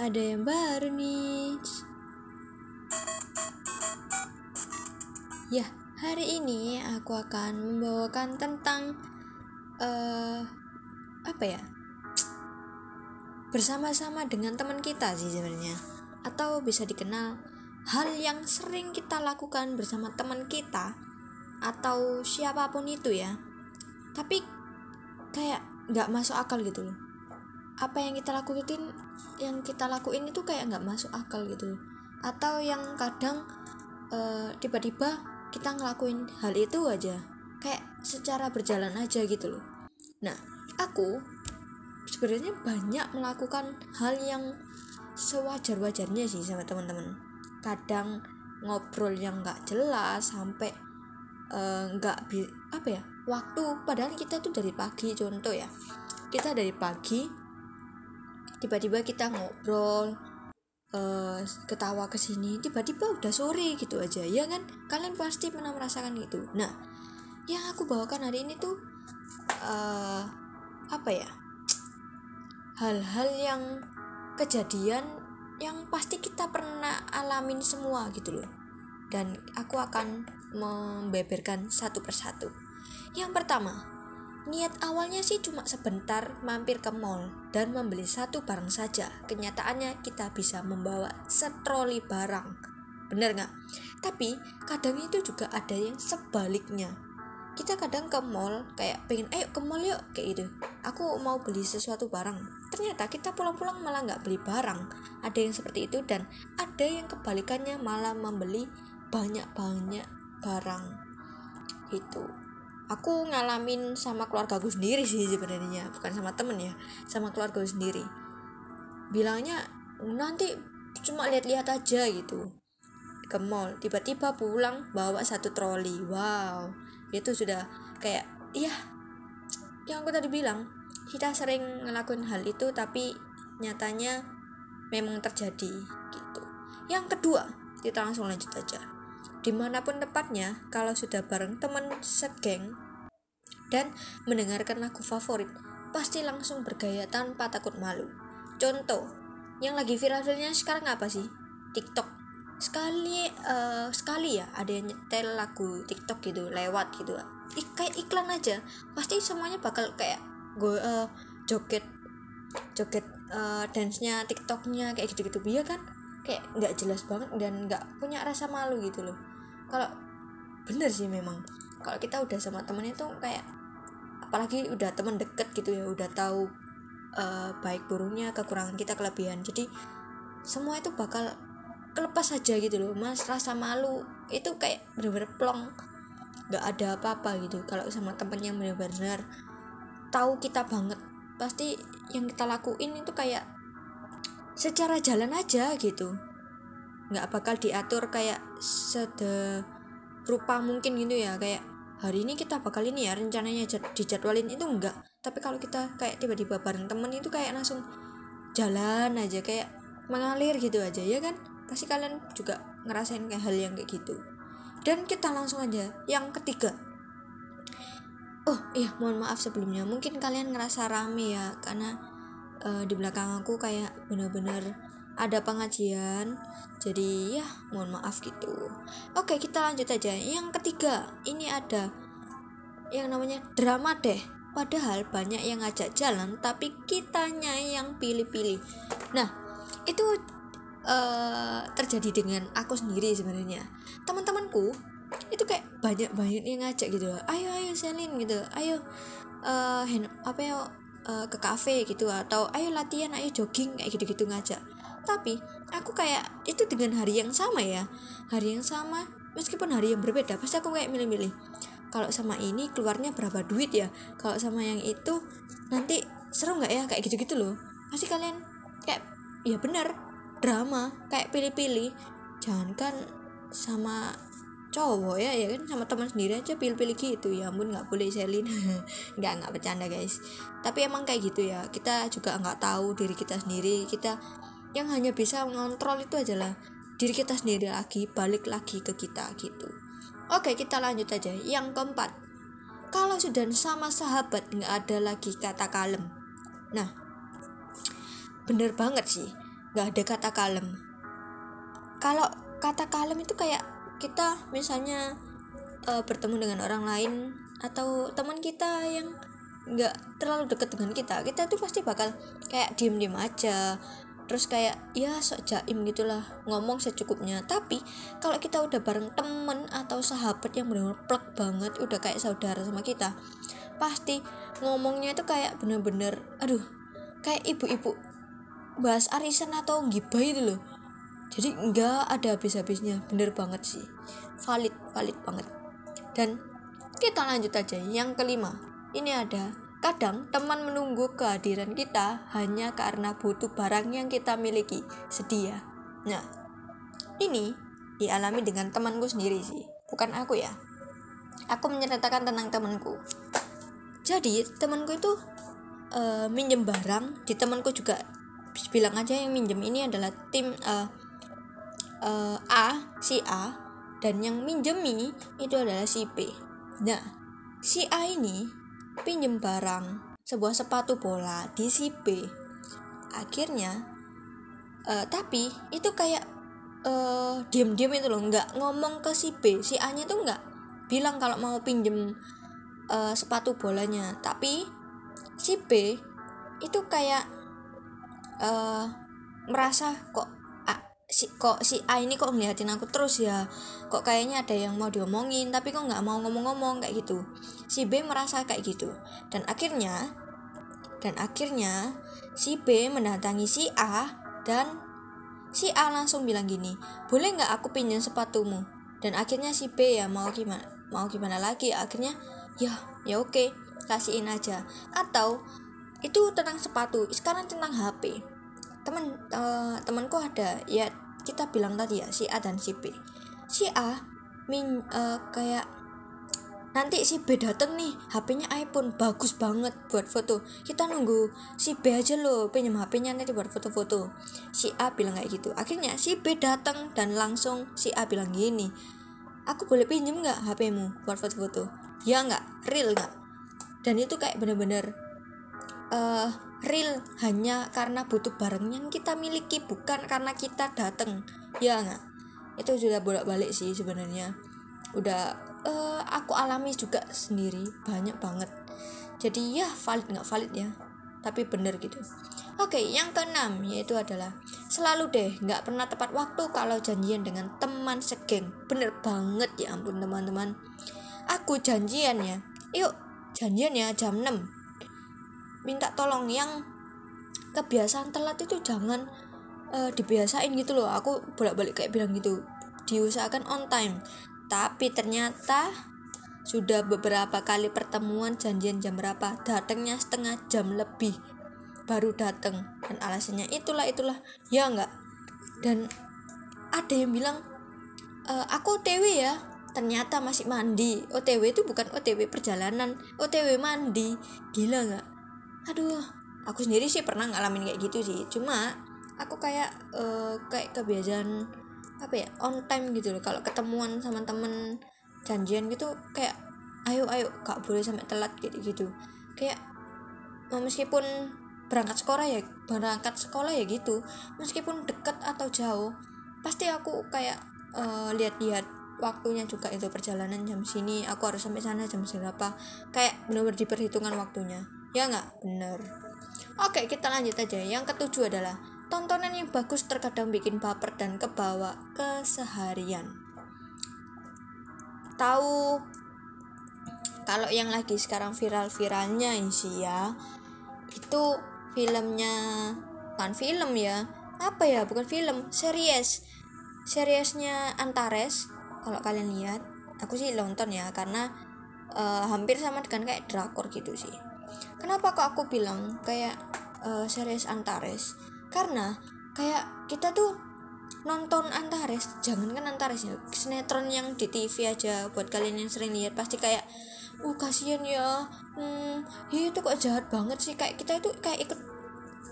ada yang baru nih. Ya, hari ini aku akan membawakan tentang uh, apa ya? Bersama-sama dengan teman kita sih sebenarnya. Atau bisa dikenal hal yang sering kita lakukan bersama teman kita atau siapa pun itu ya. Tapi kayak nggak masuk akal gitu loh apa yang kita lakuin yang kita lakuin itu kayak nggak masuk akal gitu. Atau yang kadang uh, tiba-tiba kita ngelakuin hal itu aja. Kayak secara berjalan aja gitu loh. Nah aku sebenarnya banyak melakukan hal yang sewajar-wajarnya sih sama teman-teman. Kadang ngobrol yang nggak jelas sampai eh, nggak uh, apa ya waktu. Padahal kita tuh dari pagi contoh ya. Kita dari pagi tiba-tiba kita ngobrol uh, ketawa ke sini tiba-tiba udah sore gitu aja ya kan? Kalian pasti pernah merasakan gitu. Nah yang aku bawakan hari ini tuh uh, apa ya? Hal-hal yang kejadian yang pasti kita pernah alamin semua gitu loh. Dan aku akan membeberkan satu persatu. Yang pertama Niat awalnya sih cuma sebentar mampir ke mall dan membeli satu barang saja. Kenyataannya kita bisa membawa setroli barang. Bener nggak? Tapi kadang itu juga ada yang sebaliknya. Kita kadang ke mall kayak pengen ayo ke mall yuk kayak gitu. Aku mau beli sesuatu barang. Ternyata kita pulang-pulang malah nggak beli barang. Ada yang seperti itu dan ada yang kebalikannya malah membeli banyak-banyak barang. Itu aku ngalamin sama keluarga gue sendiri sih sebenarnya bukan sama temen ya sama keluarga gue sendiri. Bilangnya nanti cuma lihat-lihat aja gitu. Ke mall tiba-tiba pulang bawa satu troli. Wow itu sudah kayak iya yang aku tadi bilang kita sering ngelakuin hal itu tapi nyatanya memang terjadi gitu. Yang kedua kita langsung lanjut aja di mana pun tempatnya kalau sudah bareng temen segeng dan mendengarkan lagu favorit pasti langsung bergaya tanpa takut malu. Contoh yang lagi viralnya sekarang apa sih? TikTok. Sekali uh, sekali ya ada yang nyetel lagu TikTok gitu lewat gitu. Ik kayak iklan aja. Pasti semuanya bakal kayak gue uh, joget joget uh, dance-nya TikToknya kayak gitu-gitu. Biar kan? Kayak nggak jelas banget dan nggak punya rasa malu gitu loh kalau bener sih memang. Kalau kita udah sama temen itu kayak apalagi udah temen deket gitu ya udah tahu uh, baik buruknya kekurangan kita kelebihan. Jadi semua itu bakal kelepas saja gitu loh. Mas rasa malu itu kayak bener-bener plong. Nggak ada apa-apa gitu. Kalau sama temen yang benar-benar tahu kita banget pasti yang kita lakuin itu kayak secara jalan aja gitu nggak bakal diatur kayak sede rupa mungkin gitu ya kayak hari ini kita bakal ini ya rencananya dijadwalin itu enggak tapi kalau kita kayak tiba-tiba bareng temen itu kayak langsung jalan aja kayak mengalir gitu aja ya kan? Pasti kalian juga ngerasain kayak hal yang kayak gitu. Dan kita langsung aja yang ketiga. Oh iya mohon maaf sebelumnya. Mungkin kalian ngerasa rame ya karena uh, di belakang aku kayak bener-bener ada pengajian jadi ya mohon maaf gitu. Oke kita lanjut aja. Yang ketiga ini ada yang namanya drama deh. Padahal banyak yang ngajak jalan tapi kitanya yang pilih-pilih. Nah itu uh, terjadi dengan aku sendiri sebenarnya. Teman-temanku itu kayak banyak banyak yang ngajak gitu. Ayo ayo Selin gitu. Ayo uh, apa ya uh, ke kafe gitu. Atau ayo latihan ayo jogging kayak gitu-gitu ngajak tapi aku kayak itu dengan hari yang sama ya. Hari yang sama meskipun hari yang berbeda pasti aku kayak milih-milih. Kalau sama ini keluarnya berapa duit ya? Kalau sama yang itu nanti seru nggak ya? Kayak gitu-gitu loh. Pasti kalian kayak ya bener drama kayak pilih-pilih. Jangan kan sama cowok ya ya kan? Sama teman sendiri aja pilih-pilih gitu. Ya ampun nggak boleh selin nggak nggak bercanda guys. Tapi emang kayak gitu ya. Kita juga nggak tahu diri kita sendiri. Kita yang hanya bisa mengontrol itu adalah diri kita sendiri lagi balik lagi ke kita gitu. Oke kita lanjut aja. Yang keempat kalau sudah sama sahabat nggak ada lagi kata kalem. Nah bener banget sih nggak ada kata kalem. Kalau kata kalem itu kayak kita misalnya uh, bertemu dengan orang lain atau teman kita yang nggak terlalu dekat dengan kita kita tuh pasti bakal kayak diem diem aja terus kayak ya sok jaim gitulah. Ngomong secukupnya. Tapi kalau kita udah bareng temen atau sahabat yang benar-benar plek banget udah kayak saudara sama kita pasti ngomongnya itu kayak bener-bener aduh kayak ibu-ibu bahas arisan atau gibah itu loh. Jadi nggak ada habis-habisnya. Bener banget sih. Valid valid banget. Dan kita lanjut aja. Yang kelima ini ada Kadang teman menunggu kehadiran kita hanya karena butuh barang yang kita miliki, sedia. Nah, ini dialami dengan temanku sendiri sih, bukan aku ya. Aku menceritakan tentang temanku. Jadi temanku itu uh, minjem barang, di temanku juga bilang aja yang minjem ini adalah tim uh, uh, A, si A, dan yang minjemi itu adalah si B. Nah, si A ini pinjem barang sebuah sepatu bola di si B. Akhirnya uh, tapi itu kayak uh, diem-diem itu loh nggak ngomong ke si B. Si A nya tuh nggak bilang kalau mau pinjem uh, sepatu bolanya. Tapi si B itu kayak uh, merasa kok si kok si A ini kok ngeliatin aku terus ya? Kok kayaknya ada yang mau diomongin tapi kok nggak mau ngomong-ngomong kayak gitu. Si B merasa kayak gitu. Dan akhirnya dan akhirnya si B mendatangi si A dan si A langsung bilang gini boleh nggak aku pinjam sepatumu? Dan akhirnya si B ya mau gimana mau gimana lagi? Akhirnya ya ya oke kasihin aja. Atau itu tentang sepatu sekarang tentang HP temen uh, temanku ada ya kita bilang tadi ya si A dan si B. Si A min uh, kayak nanti si B dateng nih HP-nya iPhone bagus banget buat foto. Kita nunggu si B aja loh pinjam HP-nya nanti buat foto-foto. Si A bilang kayak gitu. Akhirnya si B datang dan langsung si A bilang gini aku boleh pinjem nggak HP-mu buat foto-foto? Ya nggak real nggak. Dan itu kayak bener-bener uh, real hanya karena butuh barang yang kita miliki bukan karena kita datang ya nggak? Itu sudah bolak-balik sih sebenarnya. Udah uh, aku alami juga sendiri banyak banget. Jadi ya valid nggak valid ya tapi bener gitu. Oke yang keenam yaitu adalah selalu deh nggak pernah tepat waktu kalau janjian dengan teman segeng. Bener banget ya ampun teman-teman. Aku janjian ya. Yuk janjian ya jam 6 minta tolong yang kebiasaan telat itu jangan uh, dibiasain gitu loh. Aku bolak-balik kayak bilang gitu diusahakan on time. Tapi ternyata sudah beberapa kali pertemuan janjian jam berapa datangnya setengah jam lebih baru datang dan alasannya itulah itulah. Ya enggak dan ada yang bilang e, aku OTW ya. Ternyata masih mandi. OTW itu bukan OTW perjalanan. OTW mandi. Gila nggak aduh aku sendiri sih pernah ngalamin kayak gitu sih. Cuma aku kayak uh, kayak kebiasaan apa ya on time gitu loh. Kalau ketemuan sama temen janjian gitu kayak ayo ayo gak boleh sampai telat gitu gitu. Kayak meskipun berangkat sekolah ya berangkat sekolah ya gitu meskipun deket atau jauh pasti aku kayak uh, lihat-lihat waktunya juga itu perjalanan jam sini aku harus sampai sana jam berapa. Kayak benar-benar diperhitungkan waktunya ya nggak? Bener. Oke kita lanjut aja. Yang ketujuh adalah tontonan yang bagus terkadang bikin baper dan kebawa keseharian. Tahu kalau yang lagi sekarang viral-viralnya sih ya itu filmnya kan film ya apa ya bukan film series. Seriesnya Antares kalau kalian lihat aku sih nonton ya karena uh, hampir sama dengan kayak drakor gitu sih kenapa kok aku bilang kayak uh, series Antares? Karena kayak kita tuh nonton Antares jangan kan Antares ya sinetron yang di TV aja buat kalian yang sering lihat pasti kayak uh kasihan ya hmm ya itu kok jahat banget sih. Kayak kita itu kayak ikut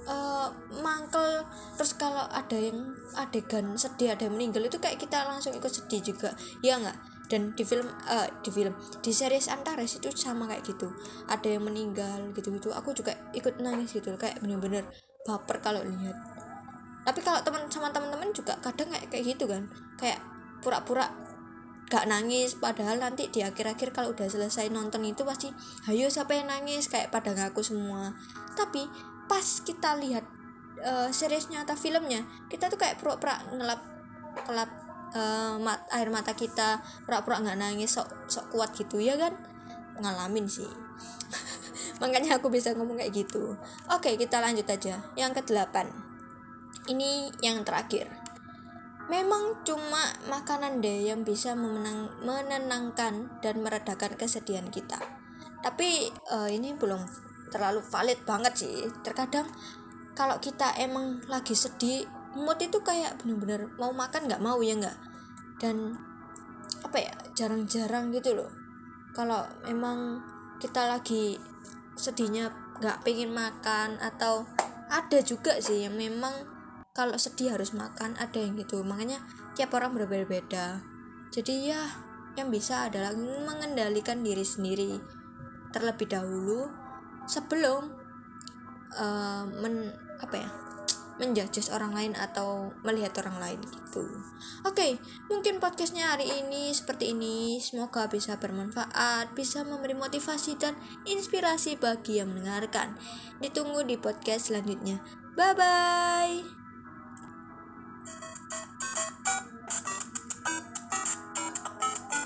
uh, mangkel terus kalau ada yang adegan sedih ada yang meninggal itu kayak kita langsung ikut sedih juga. Ya nggak dan di film uh, di film di series Antares itu sama kayak gitu. Ada yang meninggal gitu gitu aku juga ikut nangis gitu kayak bener-bener baper kalau lihat. Tapi kalau teman sama teman-teman juga kadang kayak kayak gitu kan. Kayak pura-pura gak nangis. Padahal nanti di akhir-akhir kalau udah selesai nonton itu pasti hayo siapa yang nangis? Kayak pada ngaku semua. Tapi pas kita lihat uh, seriesnya atau filmnya kita tuh kayak pura-pura ngelap ngelap uh, mat, air mata kita pura-pura nggak nangis sok sok kuat gitu ya kan? Ngalamin sih. Makanya aku bisa ngomong kayak gitu. Oke kita lanjut aja. Yang ke delapan ini yang terakhir. Memang cuma makanan deh yang bisa memenang, menenangkan dan meredakan kesedihan kita. Tapi uh, ini belum terlalu valid banget sih. Terkadang kalau kita emang lagi sedih, mood itu kayak bener-bener mau makan nggak mau ya nggak. Dan apa ya jarang-jarang gitu loh. Kalau emang kita lagi sedihnya nggak pengen makan atau ada juga sih yang memang kalau sedih harus makan ada yang gitu makanya tiap orang berbeda-beda jadi ya yang bisa adalah mengendalikan diri sendiri terlebih dahulu sebelum uh, men apa ya menjudge orang lain atau melihat orang lain gitu. Oke, okay, mungkin podcastnya hari ini seperti ini. Semoga bisa bermanfaat, bisa memberi motivasi dan inspirasi bagi yang mendengarkan. Ditunggu di podcast selanjutnya. Bye bye.